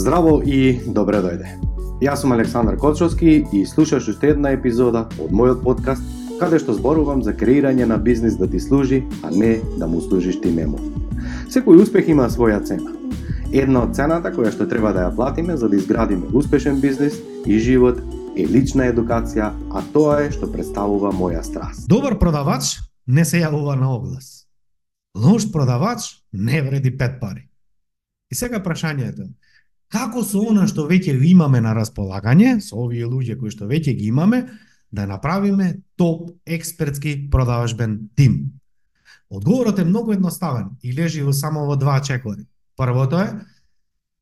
Здраво и добре дојде. Јас сум Александар Кочовски и слушаш уште една епизода од мојот подкаст каде што зборувам за креирање на бизнис да ти служи, а не да му служиш ти нему. Секој успех има своја цена. Една од цената која што треба да ја платиме за да изградиме успешен бизнис и живот е лична едукација, а тоа е што представува моја страст. Добар продавач не се јавува на оглас. Лош продавач не вреди пет пари. И сега прашањето како со она што веќе имаме на располагање, со овие луѓе кои што веќе ги имаме, да направиме топ експертски продавачбен тим. Одговорот е многу едноставен и лежи во само во два чекори. Првото е,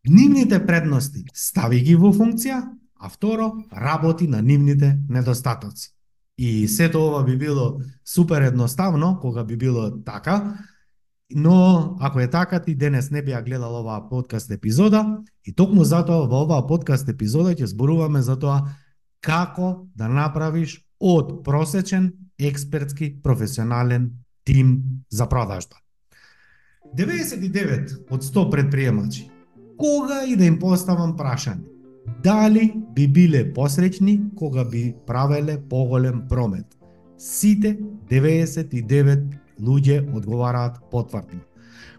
нивните предности стави ги во функција, а второ, работи на нивните недостатоци. И сето ова би било супер едноставно кога би било така, но ако е така ти денес не би ја гледал оваа подкаст епизода и токму затоа во оваа подкаст епизода ќе зборуваме за тоа како да направиш од просечен експертски професионален тим за продажба. 99 од 100 предприемачи кога и да им поставам прашање дали би биле посреќни кога би правеле поголем промет. Сите 99 луѓе одговараат потврдно.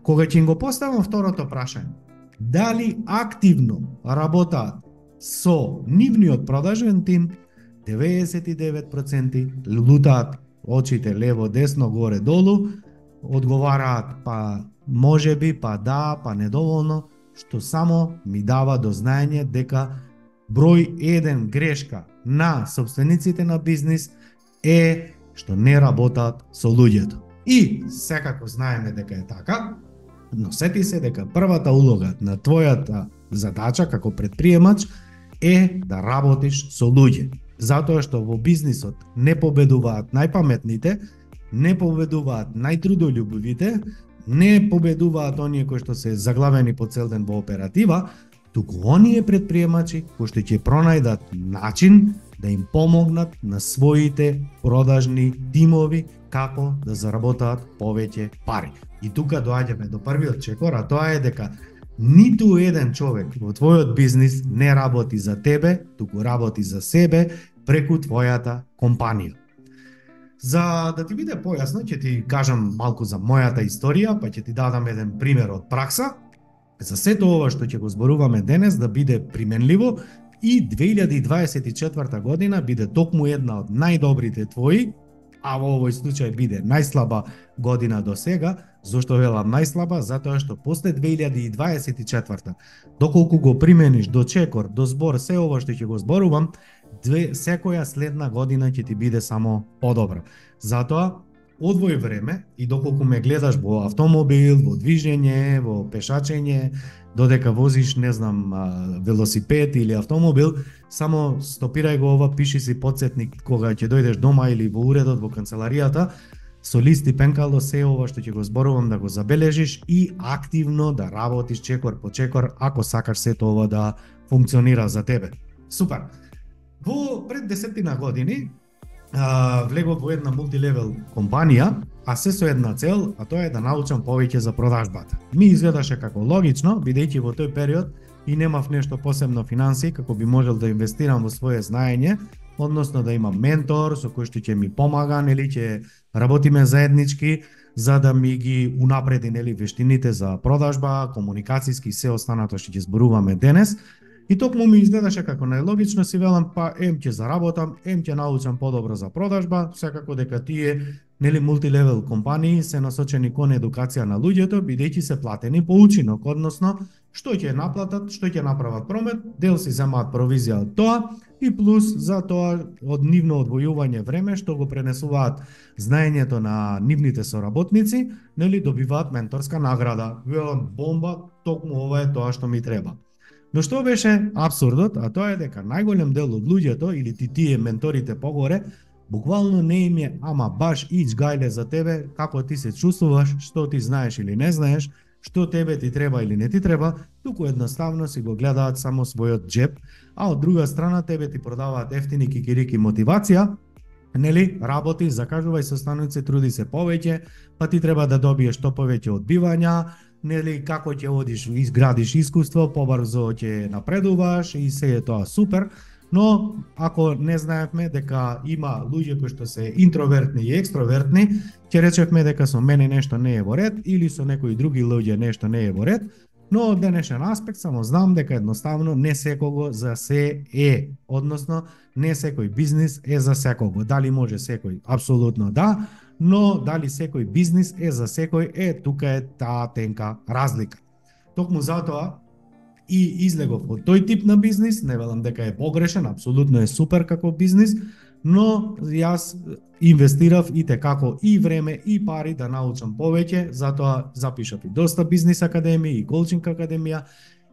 Кога ќе го поставам второто прашање, дали активно работаат со нивниот продажен тим, 99% лутаат очите лево, десно, горе, долу, одговараат па може би, па да, па недоволно, што само ми дава до знаење дека број еден грешка на собствениците на бизнис е што не работат со луѓето. И секако знаеме дека е така, но сети се дека првата улога на твојата задача како предприемач е да работиш со луѓе. Затоа што во бизнисот не победуваат најпаметните, не победуваат најтрудолюбивите, не победуваат оние кои што се заглавени по цел ден во оператива, туку оние предприемачи кои што ќе пронајдат начин да им помогнат на своите продажни тимови како да заработаат повеќе пари. И тука доаѓаме до првиот чекор, а тоа е дека ниту еден човек во твојот бизнис не работи за тебе, туку работи за себе преку твојата компанија. За да ти биде појасно, ќе ти кажам малку за мојата историја, па ќе ти дадам еден пример од пракса, за сето ова што ќе го зборуваме денес да биде применливо и 2024 година биде токму една од најдобрите твои, а во овој случај биде најслаба година до сега, зошто велам најслаба, затоа што после 2024 доколку го примениш до чекор, до збор, се ова што ќе го зборувам, две, секоја следна година ќе ти биде само подобра. Затоа, одвој време и доколку ме гледаш во автомобил, во движење, во пешачење, додека возиш, не знам, велосипед или автомобил, само стопирај го ова, пиши си подсетник кога ќе дојдеш дома или во уредот, во канцеларијата, со листи пенкало се ова што ќе го зборувам да го забележиш и активно да работиш чекор по чекор ако сакаш сето ова да функционира за тебе. Супер. Во пред десетина години а, влегов во една мултилевел компанија, а се со една цел, а тоа е да научам повеќе за продажбата. Ми изгледаше како логично, бидејќи во тој период и немав нешто посебно финанси како би можел да инвестирам во свое знаење, односно да имам ментор со кој што ќе ми помага, нели ќе работиме заеднички за да ми ги унапреди нели вештините за продажба, комуникацијски и се останато што ќе зборуваме денес И токму ми изгледаше како најлогично си велам па ем ќе заработам, ем ќе научам подобро за продажба, секако дека тие нели мултилевел компании се насочени кон едукација на луѓето бидејќи се платени по учинок, односно што ќе наплатат, што ќе направат промет, дел си земаат провизија од тоа и плюс за тоа од нивно одвојување време што го пренесуваат знаењето на нивните соработници, нели добиваат менторска награда. Велам бомба, токму ова е тоа што ми треба. Но што беше абсурдот, а тоа е дека најголем дел од луѓето или ти тие менторите погоре, буквално не им е ама баш ич гајле за тебе, како ти се чувствуваш, што ти знаеш или не знаеш, што тебе ти треба или не ти треба, туку едноставно си го гледаат само својот джеб, а од друга страна тебе ти продаваат ефтини кикирики мотивација, нели, работи, закажувај состаноци, труди се повеќе, па ти треба да добиеш што повеќе одбивања, нели како ќе одиш, изградиш искуство, побрзо ќе напредуваш и се е тоа супер, но ако не знаевме дека има луѓе кои што се интровертни и екстровертни, ќе речевме дека со мене нешто не е во ред или со некои други луѓе нешто не е во ред, но од денешен аспект само знам дека едноставно не секого за се е, односно не секој бизнис е за секого. Дали може секој? Апсолутно да, но дали секој бизнис е за секој е, тука е таа тенка разлика. Токму затоа и излегов од тој тип на бизнис, не велам дека е погрешен, апсолутно е супер како бизнис, но јас инвестирав и те како и време и пари да научам повеќе, затоа запишав и доста бизнис академија и коучинг академија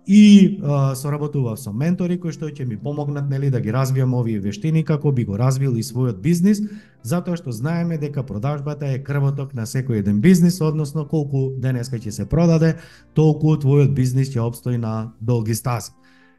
и а, соработував со ментори кои што ќе ми помогнат нели да ги развијам овие вештини како би го развил и својот бизнис, затоа што знаеме дека продажбата е крвоток на секој еден бизнис, односно колку денеска ќе се продаде, толку твојот бизнис ќе обстои на долги стази.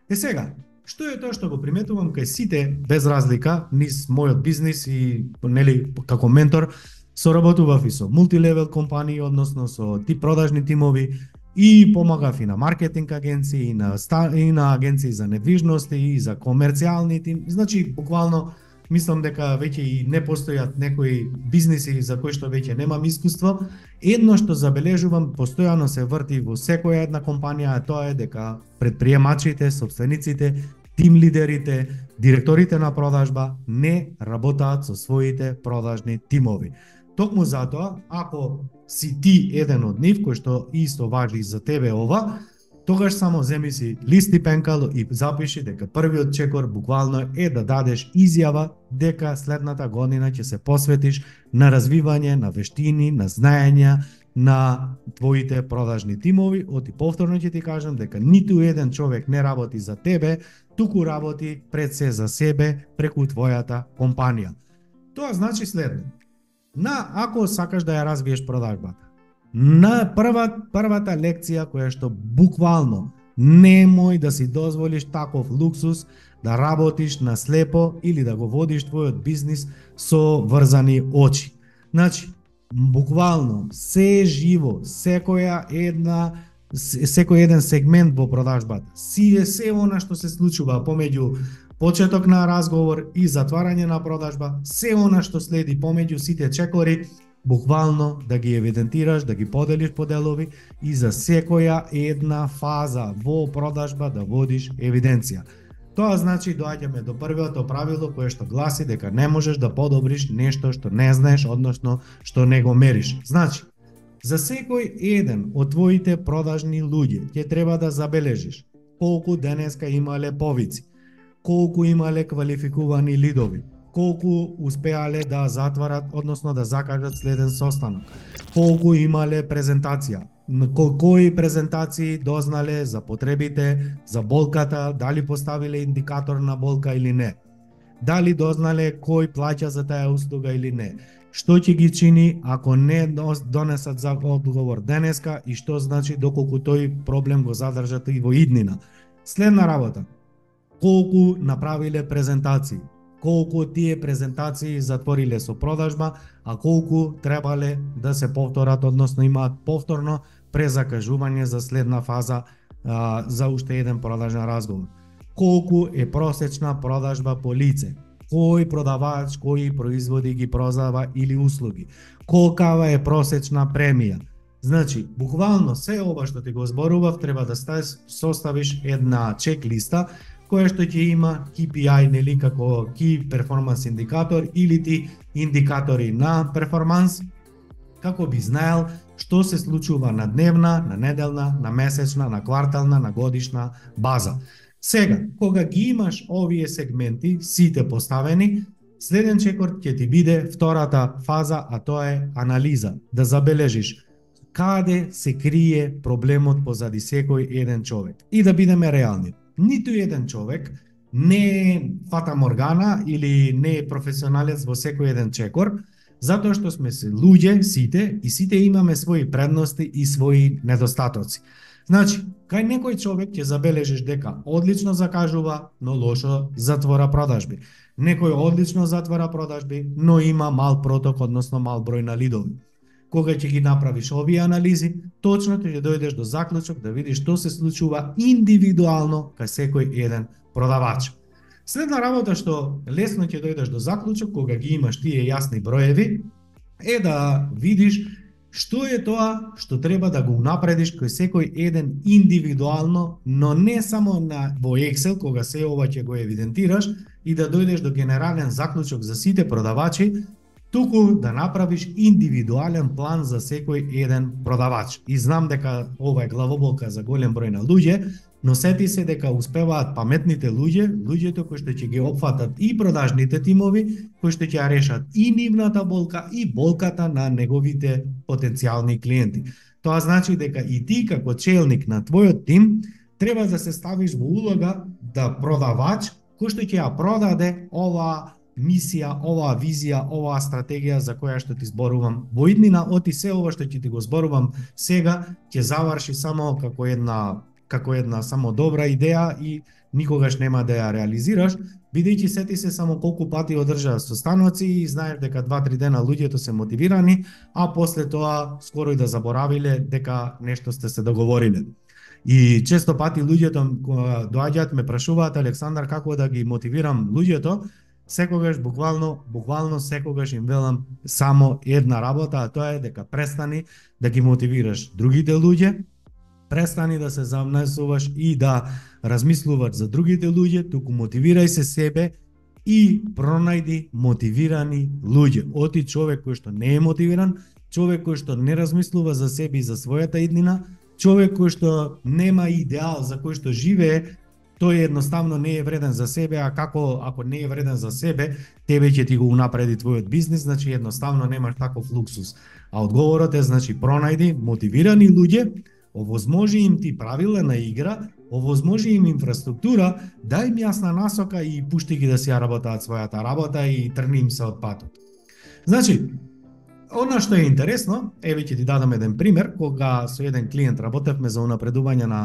Е сега, Што е тоа што го приметувам кај сите без разлика низ мојот бизнис и нели како ментор соработував и со мултилевел компании, односно со ти продажни тимови и помагав и на маркетинг агенции, и на, и на агенции за недвижности, и за комерцијални тим. Значи, буквално, мислам дека веќе и не постојат некои бизниси за кои што веќе немам искуство. Едно што забележувам, постојано се врти во секоја една компанија, а тоа е дека предприемачите, собствениците, тим лидерите, директорите на продажба не работаат со своите продажни тимови. Токму затоа, ако си ти еден од нив, кој што исто важи за тебе ова, тогаш само земи си лист и пенкало и запиши дека првиот чекор буквално е да дадеш изјава дека следната година ќе се посветиш на развивање на вештини, на знаења, на твоите продажни тимови, оти повторно ќе ти кажам дека ниту еден човек не работи за тебе, туку работи пред се за себе преку твојата компанија. Тоа значи следно. На ако сакаш да ја развиеш продажбата, на прва, првата лекција која што буквално немој да си дозволиш таков луксус да работиш на слепо или да го водиш твојот бизнис со врзани очи. Значи, буквално се живо, секоја една секој еден сегмент во продажбата. Сиве се она што се случува помеѓу почеток на разговор и затварање на продажба, се она што следи помеѓу сите чекори, буквално да ги евидентираш, да ги поделиш по делови и за секоја една фаза во продажба да водиш евиденција. Тоа значи доаѓаме до првото правило кое што гласи дека не можеш да подобриш нешто што не знаеш, односно што не го мериш. Значи, за секој еден од твоите продажни луѓе ќе треба да забележиш колку денеска имале повици, колку имале квалификувани лидови, колку успеале да затварат, односно да закажат следен состанок, колку имале презентација, кои презентации дознале за потребите, за болката, дали поставиле индикатор на болка или не, дали дознале кој плаќа за таа услуга или не, што ќе ги чини ако не донесат за одговор денеска и што значи доколку тој проблем го задржат и во иднина. Следна работа, колку направиле презентации, колку тие презентации затвориле со продажба, а колку требале да се повторат, односно имаат повторно презакажување за следна фаза а, за уште еден продажен разговор. Колку е просечна продажба по лице, кој продавач, кои производи ги продава или услуги, колкава е просечна премија. Значи, буквално се ова што ти го зборував треба да ставиш, составиш една чек листа кое што ќе има KPI нели како Key Performance Indicator или ти индикатори на перформанс како би знаел што се случува на дневна, на неделна, на месечна, на квартална, на годишна база. Сега, кога ги имаш овие сегменти, сите поставени, следен чекор ќе ти биде втората фаза, а тоа е анализа. Да забележиш каде се крие проблемот позади секој еден човек. И да бидеме реални ниту еден човек не е фата моргана или не е професионалец во секој еден чекор, затоа што сме се луѓе сите и сите имаме своји предности и своји недостатоци. Значи, кај некој човек ќе забележиш дека одлично закажува, но лошо затвора продажби. Некој одлично затвора продажби, но има мал проток, односно мал број на лидови кога ќе ги направиш овие анализи, точно ќе дојдеш до заклучок да видиш што се случува индивидуално кај секој еден продавач. Следна работа што лесно ќе дојдеш до заклучок кога ги имаш тие јасни броеви е да видиш што е тоа што треба да го напредиш кој секој еден индивидуално, но не само на во Excel кога се ова ќе го евидентираш и да дојдеш до генерален заклучок за сите продавачи, туку да направиш индивидуален план за секој еден продавач. И знам дека ова е главоболка за голем број на луѓе, но сети се дека успеваат паметните луѓе, луѓето кои што ќе ги опфатат и продажните тимови, кои што ќе ја решат и нивната болка и болката на неговите потенцијални клиенти. Тоа значи дека и ти како челник на твојот тим треба да се ставиш во улога да продавач кој што ќе ја продаде ова мисија, оваа визија, оваа стратегија за која што ти зборувам во иднина, оти се ова што ќе ти го зборувам сега ќе заврши само како една како една само добра идеја и никогаш нема да ја реализираш, бидејќи сети се само колку пати одржа состаноци и знаеш дека 2-3 дена луѓето се мотивирани, а после тоа скоро и да заборавиле дека нешто сте се договориле. И често пати луѓето доаѓаат ме прашуваат Александар како да ги мотивирам луѓето, секогаш буквално буквално секогаш им велам само една работа, а тоа е дека престани да ги мотивираш другите луѓе, престани да се замнесуваш и да размислуваш за другите луѓе, туку мотивирај се себе и пронајди мотивирани луѓе. Оти човек кој што не е мотивиран, човек кој што не размислува за себе и за својата иднина, човек кој што нема идеал за кој што живее, тој едноставно не е вреден за себе, а како ако не е вреден за себе, тебе ќе ти го унапреди твојот бизнис, значи едноставно немаш таков луксус. А одговорот е значи пронајди мотивирани луѓе, овозможи им ти правила на игра, овозможи им инфраструктура, дај им јасна насока и пушти ги да си ја работаат својата работа и трни им се од патот. Значи, Она што е интересно, еве ќе ти дадам еден пример, кога со еден клиент работевме за унапредување на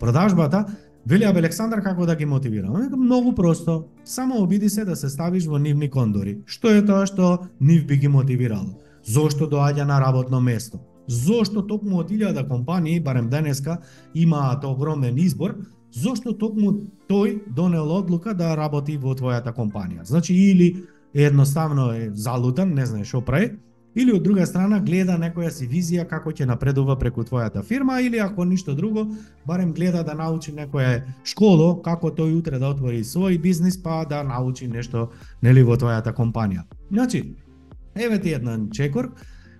продажбата, Вели абе Александар како да ги мотивира? Многу просто, само обиди се да се ставиш во нивни кондори. Што е тоа што нив би ги мотивирало? Зошто доаѓа на работно место? Зошто токму од илјада компании, барем денеска, имаат огромен избор, зошто токму тој донел одлука да работи во твојата компанија? Значи или едноставно е залутан, не знае што прави, или од друга страна гледа некоја си визија како ќе напредува преку твојата фирма или ако ништо друго, барем гледа да научи некоја школо како тој утре да отвори свој бизнис па да научи нешто нели во твојата компанија. Значи, еве ти еден чекор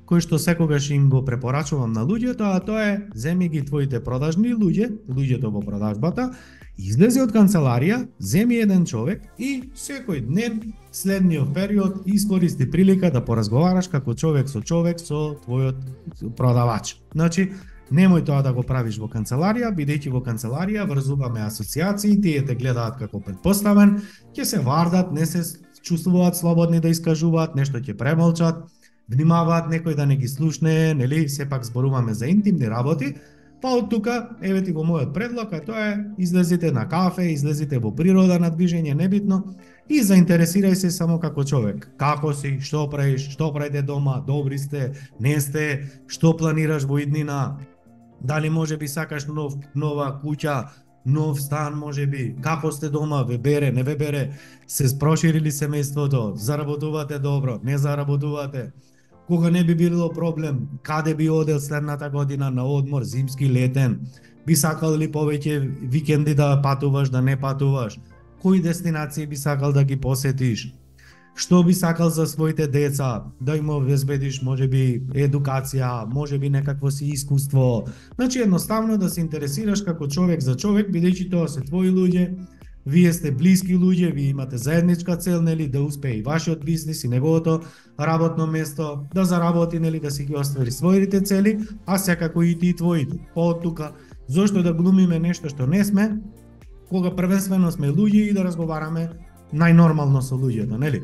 кој што секогаш им го препорачувам на луѓето, а тоа е земи ги твоите продажни луѓе, луѓето во продажбата, излези од канцеларија, земи еден човек и секој ден следниот период искористи прилика да поразговараш како човек со човек со твојот продавач. Значи, Немој тоа да го правиш во канцеларија, бидејќи во канцеларија врзуваме асоциации, тие те гледаат како предпоставен, ќе се вардат, не се чувствуваат слободни да искажуваат, нешто ќе премолчат, внимаваат некој да не ги слушне, нели, сепак зборуваме за интимни работи, па од тука, еве ти го мојот предлог, а тоа е излезите на кафе, излезите во природа на движење, небитно, и заинтересирај се само како човек. Како си, што правиш, што правите дома, добри сте, не сте, што планираш во иднина, дали може би сакаш нов, нова куќа, нов стан може би, како сте дома, ве бере, не ве бере, се спроширили семејството, заработувате добро, не заработувате, кога не би било проблем, каде би одел следната година на одмор, зимски, летен, би сакал ли повеќе викенди да патуваш, да не патуваш, кои дестинации би сакал да ги посетиш, што би сакал за своите деца, да им обезбедиш можеби едукација, можеби некакво си искуство. Значи едноставно да се интересираш како човек за човек, бидејќи тоа се твои луѓе, вие сте блиски луѓе, вие имате заедничка цел, нели, да успее и вашиот бизнис и неговото работно место, да заработи, нели, да си ги оствари своите цели, а секако и ти твоите. Па По тука, зошто да глумиме нешто што не сме, кога првенствено сме луѓе и да разговараме најнормално со луѓето, нели?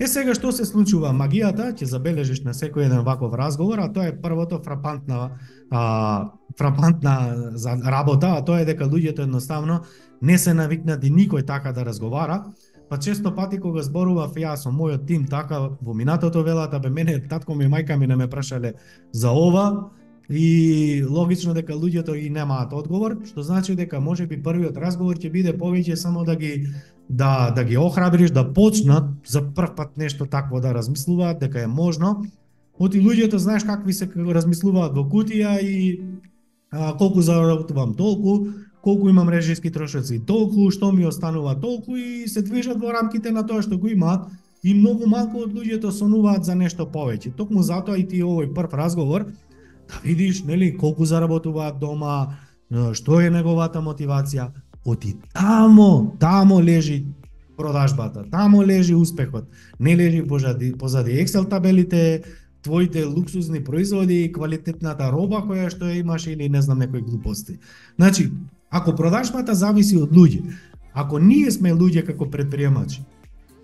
Е сега што се случува магијата, ќе забележиш на секој еден ваков разговор, а тоа е првото фрапантна а, фрапантна за работа, а тоа е дека луѓето едноставно не се навикнати никој така да разговара, па често пати кога зборував јас со мојот тим така во минатото велата бе мене татко ми и мајка ми не ме прашале за ова и логично дека луѓето и немаат одговор, што значи дека може би првиот разговор ќе биде повеќе само да ги да да ги охрабриш да почнат за прв пат нешто такво да размислуваат дека е можно. Оти луѓето знаеш какви се размислуваат во кутија и а, колку заработувам толку, колку имам режиски трошоци толку, што ми останува толку и се движат во рамките на тоа што го имаат и многу малку од луѓето сонуваат за нешто повеќе. Токму затоа и ти овој прв разговор да видиш нели колку заработуваат дома, што е неговата мотивација, оти тамо, тамо лежи продажбата, тамо лежи успехот. Не лежи позади, позади Excel табелите, твоите луксузни производи и квалитетната роба која што ја имаш или не знам некои глупости. Значи, ако продажбата зависи од луѓе, ако ние сме луѓе како предприемачи,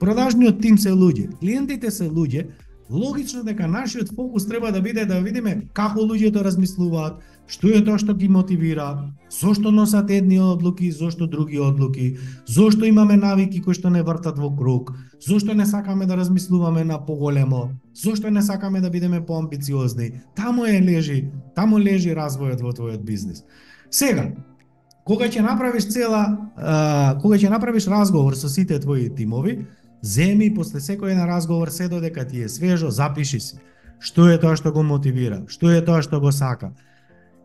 продажниот тим се луѓе, клиентите се луѓе, логично дека нашиот фокус треба да биде да видиме како луѓето размислуваат, што е тоа што ги мотивира, зошто носат едни одлуки, зошто други одлуки, зошто имаме навики кои што не вртат во круг, зошто не сакаме да размислуваме на поголемо, зошто не сакаме да бидеме поамбициозни. Тамо е лежи, тамо лежи развојот во твојот бизнис. Сега, кога ќе направиш цела, а, кога ќе направиш разговор со сите твои тимови, Земи после секој на разговор се додека ти е свежо, запиши си. Што е тоа што го мотивира? Што е тоа што го сака?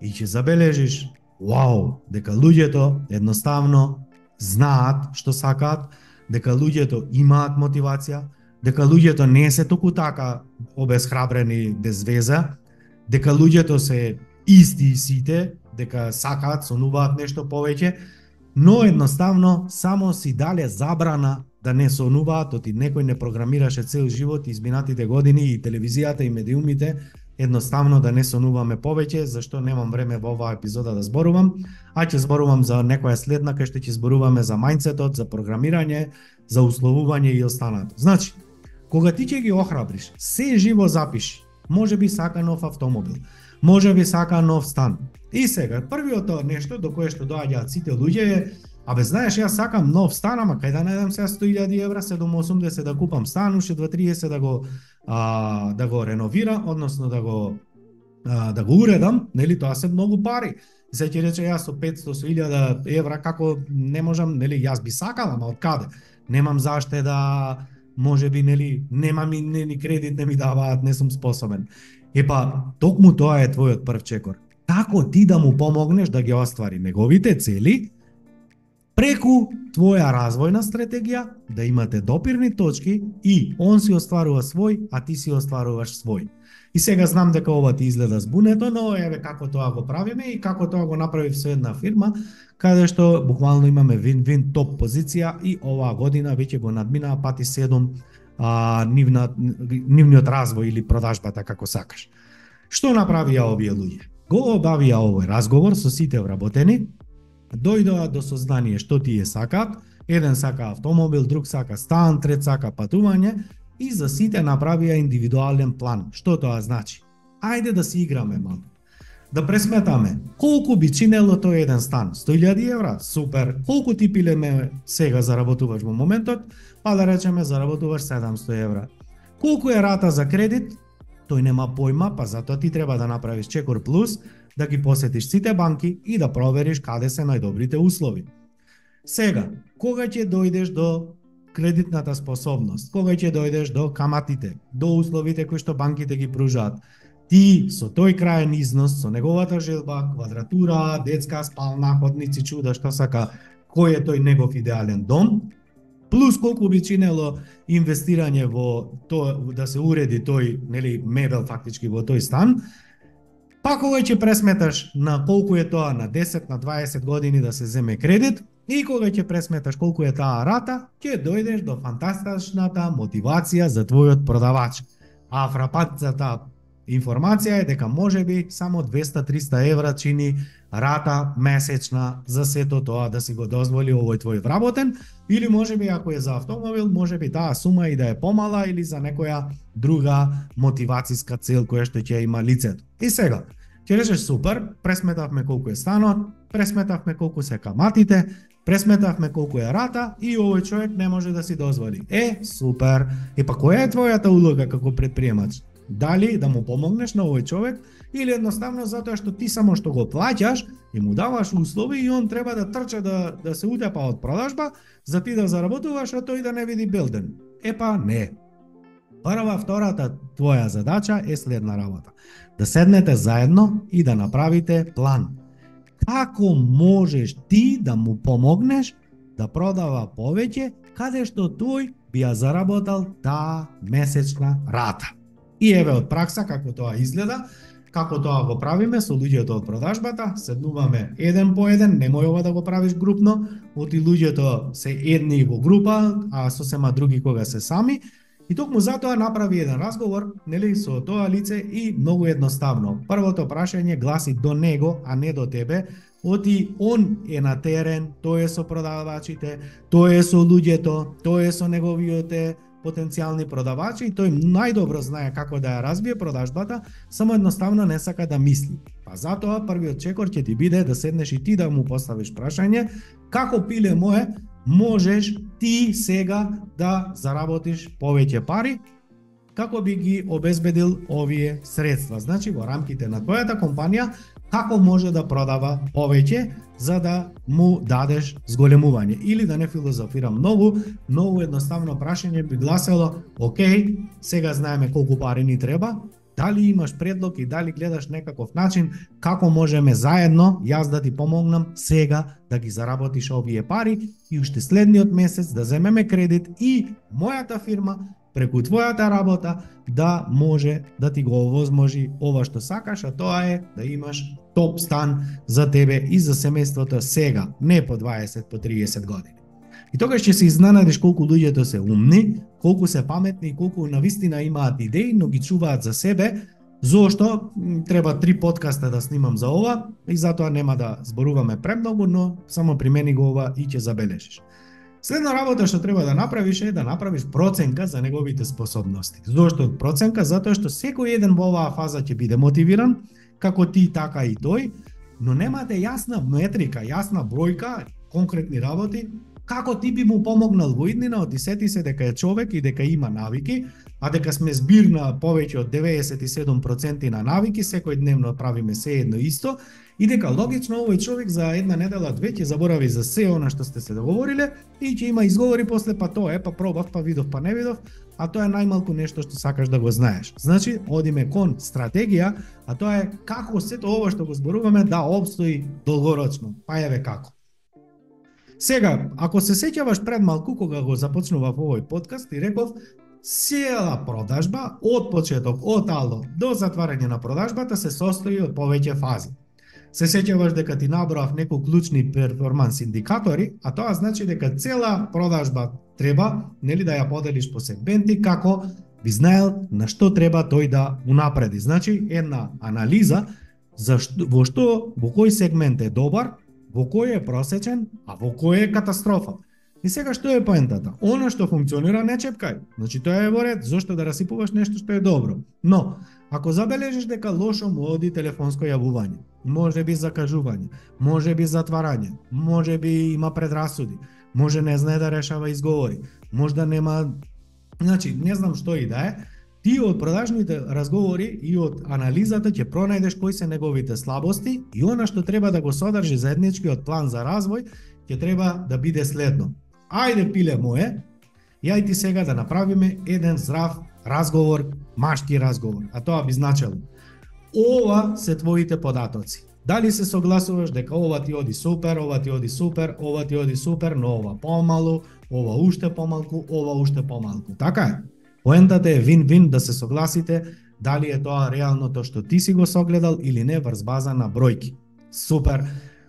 И ќе забележиш, вау, дека луѓето едноставно знаат што сакаат, дека луѓето имаат мотивација, дека луѓето не се току така обесхрабрени без веза, дека луѓето се исти сите, дека сакаат, сонуваат нешто повеќе, но едноставно само си дале забрана да не сонуваат, оти некој не програмираше цел живот изминатите години и телевизијата и медиумите едноставно да не сонуваме повеќе, зашто немам време во оваа епизода да зборувам, а ќе зборувам за некоја следна кај што ќе зборуваме за мајнцетот, за програмирање, за условување и останато. Значи, кога ти ќе ги охрабриш, се живо запиши, може би сака нов автомобил, може би сака нов стан. И сега, првиот нешто до кое што доаѓаат сите луѓе е Абе, знаеш, јас сакам нов стан, ама кај да најдам сега 100.000 евра, 780 да купам стан, уште 230 да го а, да го реновира, односно да го а, да го уредам, нели тоа се многу пари. се ќе рече јас со 500 со 1000 евра како не можам, нели јас би сакал, ама од каде? Немам заште да може би нели немам и ни кредит не ми даваат, не сум способен. Епа, токму тоа е твојот прв чекор. Како ти да му помогнеш да ги оствари неговите цели, преку твоја развојна стратегија да имате допирни точки и он си остварува свој, а ти си остваруваш свој. И сега знам дека ова ти изгледа збунето, но еве како тоа го правиме и како тоа го направив со една фирма, каде што буквално имаме вин-вин топ позиција и оваа година веќе го надминаа пати 7 а, нивна, нивниот развој или продажбата како сакаш. Што направија овие луѓе? Го обавија овој разговор со сите вработени, дојдоа до сознание што тие сакаат, еден сака автомобил, друг сака стан, трет сака патување и за сите направија индивидуален план. Што тоа значи? Ајде да си играме малку. Да пресметаме, колку би чинело тој еден стан? 100.000 евра? Супер. Колку ти пилеме сега заработуваш во моментот? Па да речеме заработуваш 700 евра. Колку е рата за кредит? Тој нема појма, па затоа ти треба да направиш чекор плюс, да ги посетиш сите банки и да провериш каде се најдобрите услови. Сега, кога ќе дојдеш до кредитната способност, кога ќе дојдеш до каматите, до условите кои што банките ги пружаат, ти со тој краен износ, со неговата желба, квадратура, детска спална, ходници, чуда, што сака, кој е тој негов идеален дом, плюс колку би чинело инвестирање во тоа да се уреди тој нели мебел фактички во тој стан, Па кога ќе пресметаш на колку е тоа на 10, на 20 години да се земе кредит, и кога ќе пресметаш колку е таа рата, ќе дојдеш до фантастичната мотивација за твојот продавач. А фрапатцата информација е дека може би само 200-300 евра чини рата месечна за сето тоа да си го дозволи овој твој вработен, или може би ако е за автомобил, може би таа сума и да е помала или за некоја друга мотивацијска цел која што ќе има лицето. И сега, ќе речеш супер, пресметавме колку е станот, пресметавме колку се каматите, пресметавме колку е рата и овој човек не може да си дозволи. Е, супер. И па која е твојата улога како предприемач? Дали да му помогнеш на овој човек или едноставно затоа што ти само што го плаќаш и му даваш услови и он треба да трча да, да се утепа од продажба за ти да заработуваш, а тој да не види билден. Епа не. Прва, втората твоја задача е следна работа. Да седнете заедно и да направите план. Како можеш ти да му помогнеш да продава повеќе каде што тој би ја заработал таа месечна рата. И еве од пракса како тоа изгледа, како тоа го правиме со луѓето од продажбата, седнуваме еден по еден, немој ова да го правиш групно, оти луѓето се едни во група, а сосема други кога се сами, И токму затоа направи еден разговор, нели, со тоа лице и многу едноставно. Првото прашање гласи до него, а не до тебе, оти он е на терен, тој е со продавачите, тој е со луѓето, тој е со неговите потенцијални продавачи и тој најдобро знае како да ја разбие продажбата, само едноставно не сака да мисли. Па затоа првиот чекор ќе ти биде да седнеш и ти да му поставиш прашање како пиле мое можеш ти сега да заработиш повеќе пари како би ги обезбедил овие средства. Значи во рамките на твојата компанија како може да продава повеќе за да му дадеш зголемување? Или да не филозофирам многу, многу едноставно прашање би гласело: ОК, сега знаеме колку пари ни треба, дали имаш предлог и дали гледаш некаков начин како можеме заедно јас да ти помогнам сега да ги заработиш овие пари и уште следниот месец да земеме кредит и мојата фирма преку твојата работа да може да ти го овозможи ова што сакаш, а тоа е да имаш топ стан за тебе и за семејството сега, не по 20, по 30 години. И тогаш ќе се изненадиш колку луѓето се умни, колку се паметни и колку навистина имаат идеи, но ги чуваат за себе, Зошто треба три подкаста да снимам за ова и затоа нема да зборуваме премногу, но само примени го ова и ќе забележиш. Следна работа што треба да направиш е да направиш проценка за неговите способности. Зошто проценка? Затоа што секој еден во оваа фаза ќе биде мотивиран, како ти, така и тој, но немате јасна метрика, јасна бројка, конкретни работи како ти би му помогнал во иднина, оти сети се дека е човек и дека има навики, а дека сме збирна повеќе од 97% на навики, секој дневно правиме се едно исто, и дека логично овој човек за една недела две ќе заборави за се она што сте се договориле и ќе има изговори после па тоа е, па пробав, па видов, па не видов, а тоа е најмалку нешто што сакаш да го знаеш. Значи, одиме кон стратегија, а тоа е како сето ова што го зборуваме да обстои долгорочно. Па еве како. Сега, ако се сеќаваш пред малку кога го започнував овој подкаст и реков села продажба од почеток од ало до затварање на продажбата се состои од повеќе фази. Се сеќаваш дека ти набрав некои клучни перформанс индикатори, а тоа значи дека цела продажба треба нели да ја поделиш по сегменти како би знаел на што треба тој да унапреди. Значи една анализа за што, во што во кој сегмент е добар во кој е просечен, а во кој е катастрофа. И сега што е поентата? Оно што функционира не чепкај. Значи тоа е во ред, зошто да расипуваш нешто што е добро. Но, ако забележиш дека лошо му оди телефонско јавување, може би закажување, може би затварање, може би има предрасуди, може не знае да решава изговори, може да нема Значи, не знам што и да е, Ти од продажните разговори и од анализата ќе пронајдеш кои се неговите слабости и она што треба да го содржи заедничкиот план за развој ќе треба да биде следно. Ајде пиле мое, ја ти сега да направиме еден здрав разговор, машки разговор, а тоа би значело ова се твоите податоци. Дали се согласуваш дека ова ти оди супер, ова ти оди супер, ова ти оди супер, но ова помалу, ова уште помалку, ова уште помалку. Така е? Поентата е вин-вин да се согласите дали е тоа реалното што ти си го согледал или не врз база на бројки. Супер.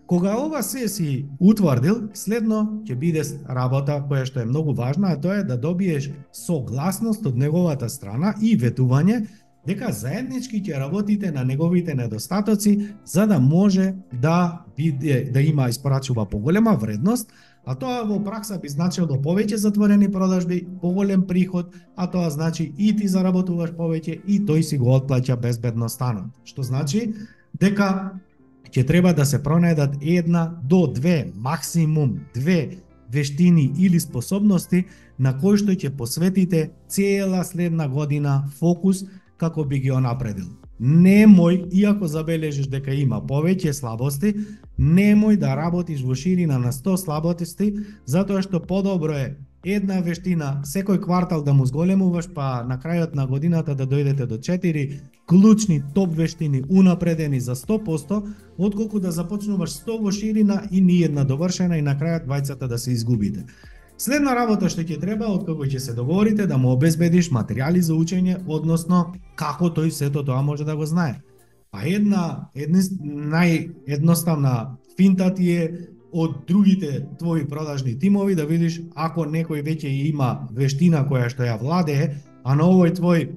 Кога ова се си утврдил, следно ќе биде работа која што е многу важна, а тоа е да добиеш согласност од неговата страна и ветување дека заеднички ќе работите на неговите недостатоци за да може да биде да има испорачува поголема вредност, а тоа во пракса би значило да повеќе затворени продажби, поголем приход, а тоа значи и ти заработуваш повеќе и тој си го отплаќа безбедно станот. Што значи дека ќе треба да се пронајдат една до две, максимум две вештини или способности на кои што ќе посветите цела следна година фокус како би ги онапредил. Немој, иако забележиш дека има повеќе слабости, немој да работиш во ширина на 100 слабости, затоа што подобро е една вештина секој квартал да му зголемуваш, па на крајот на годината да дојдете до 4 клучни топ вештини унапредени за 100%, отколку да започнуваш 100 во ширина и ни една довршена и на крајот двајцата да се изгубите. Следна работа што ќе треба од откако ќе се договорите да му обезбедиш материјали за учење, односно како тој сето тоа може да го знае. Па една, една наједноставна финта ти е од другите твои продажни тимови да видиш ако некој веќе има вештина која што ја владее, а на овој твој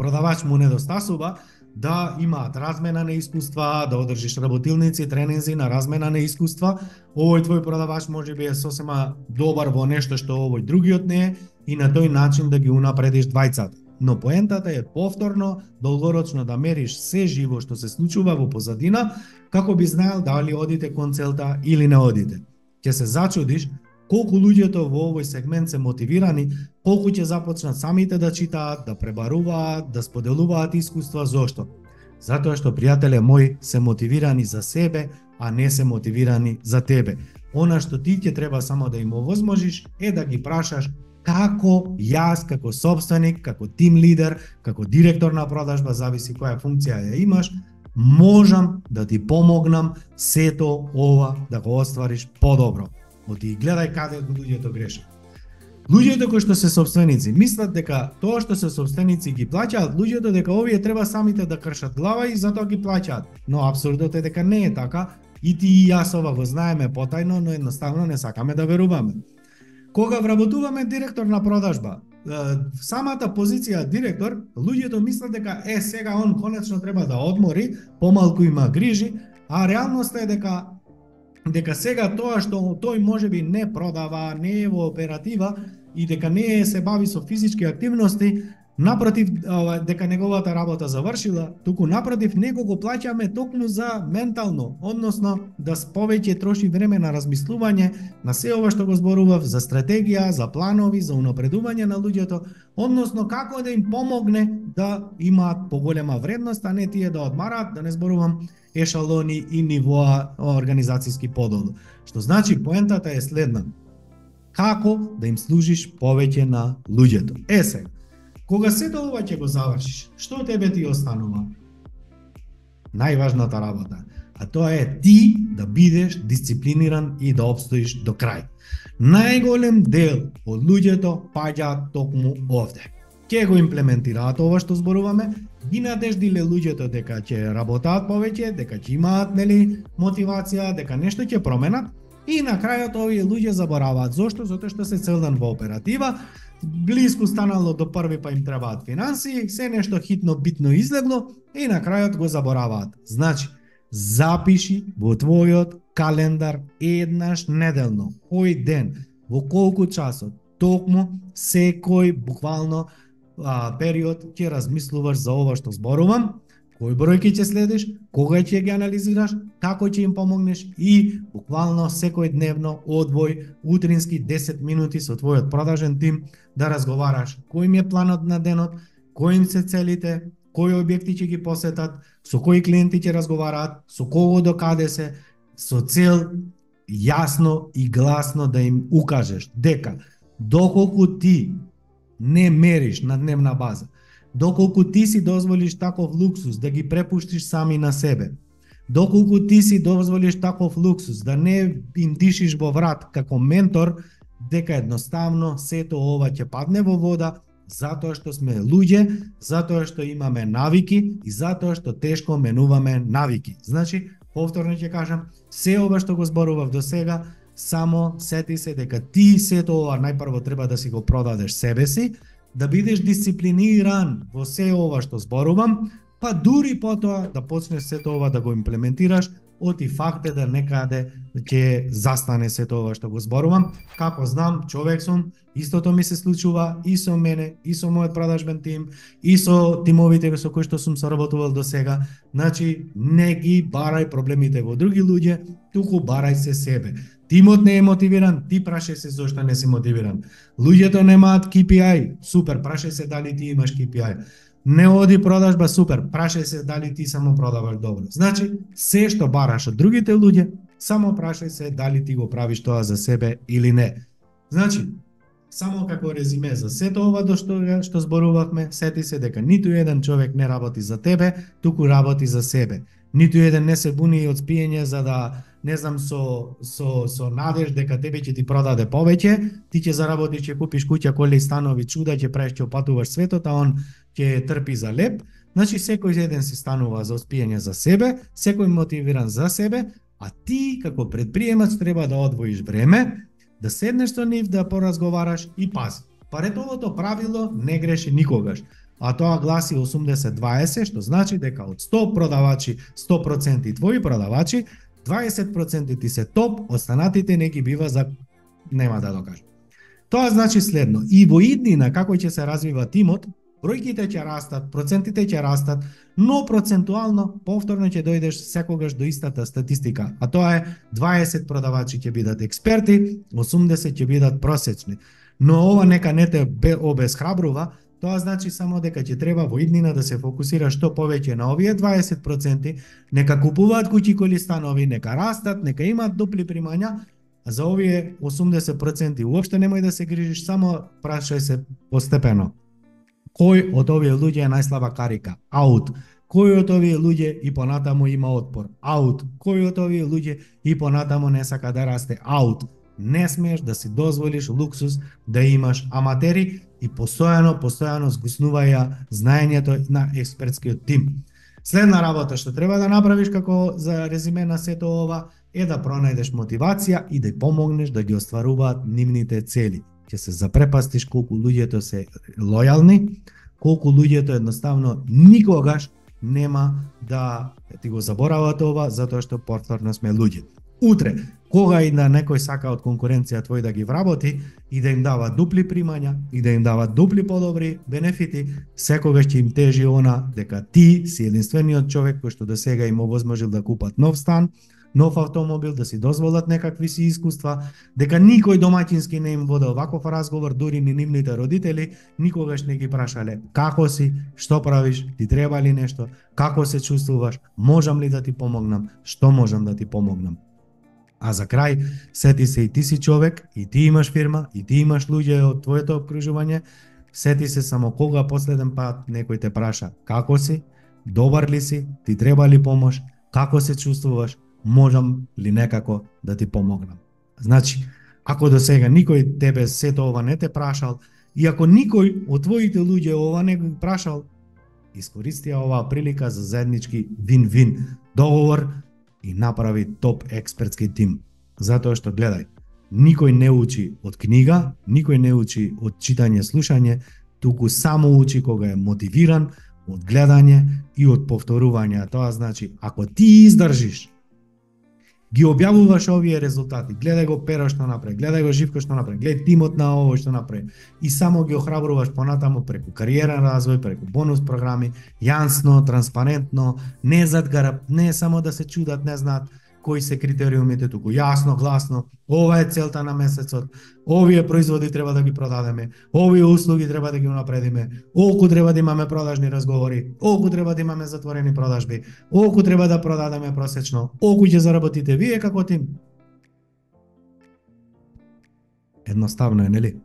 продавач му недостасува, да имаат размена на искуства, да одржиш работилници, тренинзи на размена на искуства. Овој твој продавач може би е сосема добар во нешто што овој другиот не е и на тој начин да ги унапредиш двајцата но поентата е повторно, долгорочно да мериш се живо што се случува во позадина, како би знаел дали одите кон целта или не одите. Ќе се зачудиш колку луѓето во овој сегмент се мотивирани, колку ќе започнат самите да читаат, да пребаруваат, да споделуваат искуства, зошто? Затоа што пријателе мој се мотивирани за себе, а не се мотивирани за тебе. Она што ти ќе треба само да им овозможиш е да ги прашаш како јас како собственик, како тим лидер, како директор на продажба, зависи која функција ја имаш, можам да ти помогнам сето ова да го оствариш подобро. Оти гледај каде луѓето грешат. Луѓето кои што се собственици мислат дека тоа што се собственици ги плаќаат луѓето дека овие треба самите да кршат глава и затоа ги плаќаат. Но абсурдот е дека не е така и ти и јас ова го знаеме потајно, но едноставно не сакаме да веруваме. Кога вработуваме директор на продажба, самата позиција директор, луѓето мислат дека е сега он конечно треба да одмори, помалку има грижи, а реалноста е дека дека сега тоа што тој може би не продава, не е во оператива и дека не се бави со физички активности, напротив дека неговата работа завршила, туку напротив него го плаќаме токму за ментално, односно да повеќе троши време на размислување на се ова што го зборував за стратегија, за планови, за унапредување на луѓето, односно како да им помогне да имаат поголема вредност, а не тие да одмараат, да не зборувам ешалони и нивоа организацијски подолу. Што значи поентата е следна. Како да им служиш повеќе на луѓето? Е сега, Кога сето ова ќе го завршиш, што тебе ти останува? Најважната работа, а тоа е ти да бидеш дисциплиниран и да обстоиш до крај. Најголем дел од луѓето паѓаат токму овде. Ке го имплементираат ова што зборуваме, ги надеждиле луѓето дека ќе работаат повеќе, дека ќе имаат нели мотивација, дека нешто ќе променат и на крајот овие луѓе забораваат зошто? Затоа што се целдан во оператива, близко станало до први па им требаат финанси, се нешто хитно битно излегло и на крајот го забораваат. Значи, запиши во твојот календар еднаш неделно, кој ден, во колку часот, токму секој буквално а, период ќе размислуваш за ова што зборувам кој бројки ќе следиш, кога ќе ги анализираш, како ќе им помогнеш и буквално секој дневно одвој утрински 10 минути со твојот продажен тим да разговараш кој ми е планот на денот, кои им се целите, кои објекти ќе ги посетат, со кои клиенти ќе разговараат, со кого до каде се, со цел јасно и гласно да им укажеш дека доколку ти не мериш на дневна база, доколку ти си дозволиш таков луксус да ги препуштиш сами на себе, доколку ти си дозволиш таков луксус да не им дишиш во врат како ментор, дека едноставно сето ова ќе падне во вода, затоа што сме луѓе, затоа што имаме навики и затоа што тешко менуваме навики. Значи, повторно ќе кажам, се ова што го зборував до сега, само сети се дека ти сето ова најпрво треба да си го продадеш себе си, да бидеш дисциплиниран во се ова што зборувам, па дури потоа да почнеш сето ова да го имплементираш оти факт е да некаде ќе застане сето тоа што го зборувам. Како знам, човек сум, истото ми се случува и со мене, и со мојот продажбен тим, и со тимовите со кои што сум соработувал до сега. Значи, не ги барај проблемите во други луѓе, туку барај се себе. Тимот не е мотивиран, ти праше се зошто не си мотивиран. Луѓето немаат KPI, супер, праше се дали ти имаш KPI. Не оди продажба, супер, праше се дали ти само продаваш добро. Значи, се што бараш од другите луѓе, само праше се дали ти го правиш тоа за себе или не. Значи, само како резиме за сето ова до што, што зборувавме, сети се дека ниту еден човек не работи за тебе, туку работи за себе. Ниту еден не се буни од спиење за да не знам со со со надеж дека тебе ќе ти продаде повеќе, ти ќе заработиш, ќе купиш куќа, коли, станови, чуда, ќе правиш, ќе опатуваш светот, а он ќе трпи за леп. Значи секој еден си станува за успење за себе, секој мотивиран за себе, а ти како предприемач треба да одвоиш време, да седнеш со нив, да поразговараш и пази. Паретовото правило не греши никогаш а тоа гласи 80-20, што значи дека од 100 продавачи, 100% твои продавачи, 20% ти се топ, останатите не ги бива за нема да докажам. Тоа значи следно, и во иднина како ќе се развива тимот, бројките ќе растат, процентите ќе растат, но процентуално повторно ќе дојдеш секогаш до истата статистика, а тоа е 20 продавачи ќе бидат експерти, 80 ќе бидат просечни. Но ова нека не те обесхрабрува, Тоа значи само дека ќе треба во иднина да се фокусира што повеќе на овие 20%, нека купуваат куќи коли станови, нека растат, нека имаат дупли примања, а за овие 80% уопште немој да се грижиш, само прашај се постепено. Кој од овие луѓе е најслаба карика? Аут. Кој од овие луѓе и понатаму има отпор? Аут. Кој од овие луѓе и понатаму не сака да расте? Аут. Не смееш да си дозволиш луксус да имаш аматери и постојано, постојано згуснуваја знаењето на експертскиот тим. Следна работа што треба да направиш како за резиме на сето ова е да пронајдеш мотивација и да помогнеш да ги остваруваат нивните цели. Ќе се запрепастиш колку луѓето се лојални, колку луѓето едноставно никогаш нема да ти го заборават ова затоа што повторно сме луѓе. Утре, кога и да некој сака од конкуренција твој да ги вработи и да им дава дупли примања и да им дава дупли подобри бенефити, секогаш ќе им тежи она дека ти си единствениот човек кој што до сега им овозможил да купат нов стан, нов автомобил, да си дозволат некакви си искуства, дека никој домаќински не им водел ваков разговор, дури ни нивните родители, никогаш не ги прашале како си, што правиш, ти треба ли нешто, како се чувствуваш, можам ли да ти помогнам, што можам да ти помогнам. А за крај, сети се и ти си човек, и ти имаш фирма, и ти имаш луѓе од твоето обкружување, сети се само кога последен пат некој те праша како си, добар ли си, ти треба ли помош, како се чувствуваш, можам ли некако да ти помогнам. Значи, ако до сега никој тебе сето ова не те прашал, и ако никој од твоите луѓе ова не го прашал, искористија оваа прилика за заеднички вин-вин договор и направи топ експертски тим. Затоа што гледај, никој не учи од книга, никој не учи од читање, слушање, туку само учи кога е мотивиран од гледање и од повторување. Тоа значи, ако ти издржиш ги објавуваш овие резултати, гледај го Пера што направи, гледај го Живко што направи, гледај тимот на ово што направи. И само ги охрабруваш понатаму преку кариерен развој, преку бонус програми, јансно, транспарентно, не зад гараб, не само да се чудат, не знаат, кои се критериумите туку јасно, гласно, ова е целта на месецот, овие производи треба да ги продадеме, овие услуги треба да ги унапредиме, олку треба да имаме продажни разговори, олку треба да имаме затворени продажби, олку треба да продадеме просечно, олку ќе заработите вие како тим. Едноставно е, нели?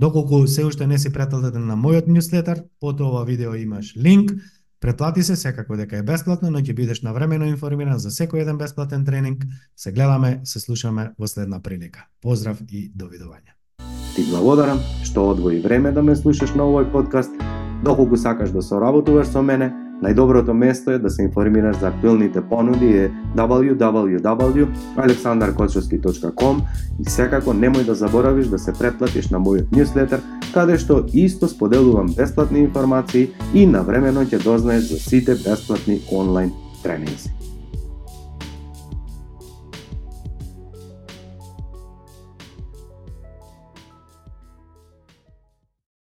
Доколку се уште не си претплатен на мојот ньюслетер, под ова видео имаш линк, Претплати се секако дека е бесплатно, но ќе бидеш навремено информиран за секој еден бесплатен тренинг. Се гледаме, се слушаме во следна прилика. Поздрав и довидување. Ти благодарам што одвои време да ме слушаш на овој подкаст. Доколку сакаш да соработуваш со мене, Најдоброто место е да се информираш за актуелните понуди е www.aleksandarkochovski.com и секако немој да заборавиш да се претплатиш на мојот ньюслетер, каде што исто споделувам бесплатни информации и навремено ќе дознаеш за сите бесплатни онлайн тренинзи.